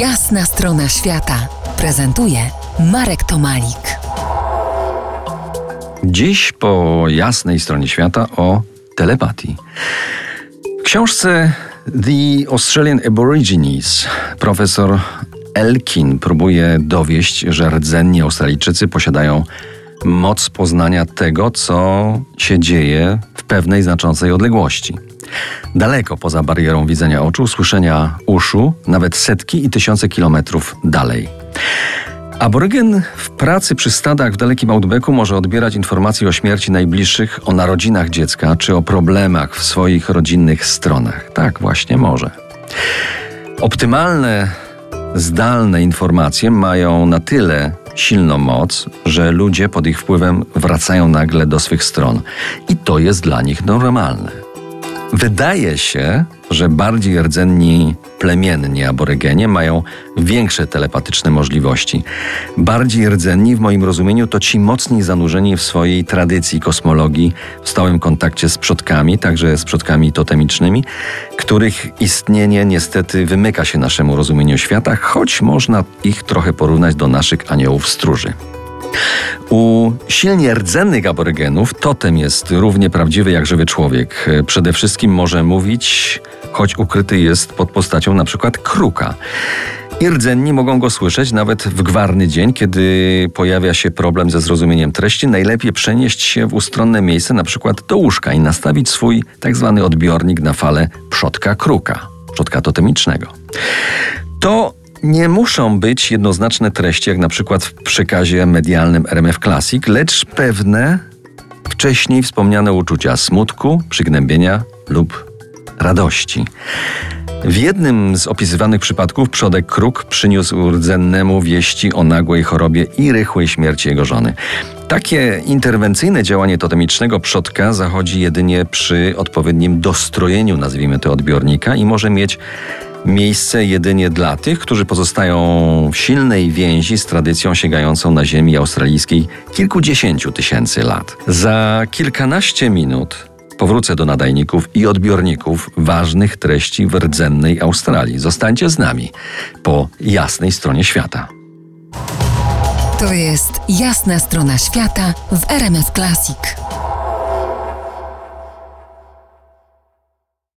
Jasna strona świata prezentuje Marek Tomalik. Dziś po jasnej stronie świata o telepatii. W książce The Australian Aborigines profesor Elkin próbuje dowieść, że rdzenni Australijczycy posiadają moc poznania tego, co się dzieje w pewnej znaczącej odległości. Daleko poza barierą widzenia oczu, słyszenia uszu, nawet setki i tysiące kilometrów dalej. Aborygen w pracy przy stadach w dalekim Outbacku może odbierać informacje o śmierci najbliższych, o narodzinach dziecka czy o problemach w swoich rodzinnych stronach. Tak właśnie może. Optymalne, zdalne informacje mają na tyle silną moc, że ludzie pod ich wpływem wracają nagle do swych stron. I to jest dla nich normalne. Wydaje się, że bardziej rdzenni plemienni aborygenie mają większe telepatyczne możliwości. Bardziej rdzenni w moim rozumieniu to ci mocniej zanurzeni w swojej tradycji kosmologii, w stałym kontakcie z przodkami, także z przodkami totemicznymi, których istnienie niestety wymyka się naszemu rozumieniu świata, choć można ich trochę porównać do naszych aniołów stróży. U silnie rdzennych aborygenów totem jest równie prawdziwy jak żywy człowiek. Przede wszystkim może mówić, choć ukryty jest pod postacią na przykład kruka. I rdzenni mogą go słyszeć nawet w gwarny dzień, kiedy pojawia się problem ze zrozumieniem treści. Najlepiej przenieść się w ustronne miejsce, na przykład do łóżka i nastawić swój tak zwany odbiornik na falę przodka kruka, przodka totemicznego. To nie muszą być jednoznaczne treści, jak na przykład w przekazie medialnym RMF Classic, lecz pewne wcześniej wspomniane uczucia smutku, przygnębienia lub radości. W jednym z opisywanych przypadków przodek Kruk przyniósł rdzennemu wieści o nagłej chorobie i rychłej śmierci jego żony. Takie interwencyjne działanie totemicznego przodka zachodzi jedynie przy odpowiednim dostrojeniu, nazwijmy to, odbiornika i może mieć miejsce jedynie dla tych, którzy pozostają w silnej więzi z tradycją sięgającą na ziemi australijskiej kilkudziesięciu tysięcy lat. Za kilkanaście minut powrócę do nadajników i odbiorników ważnych treści w rdzennej Australii. Zostańcie z nami po jasnej stronie świata. To jest jasna strona świata w RMS Classic.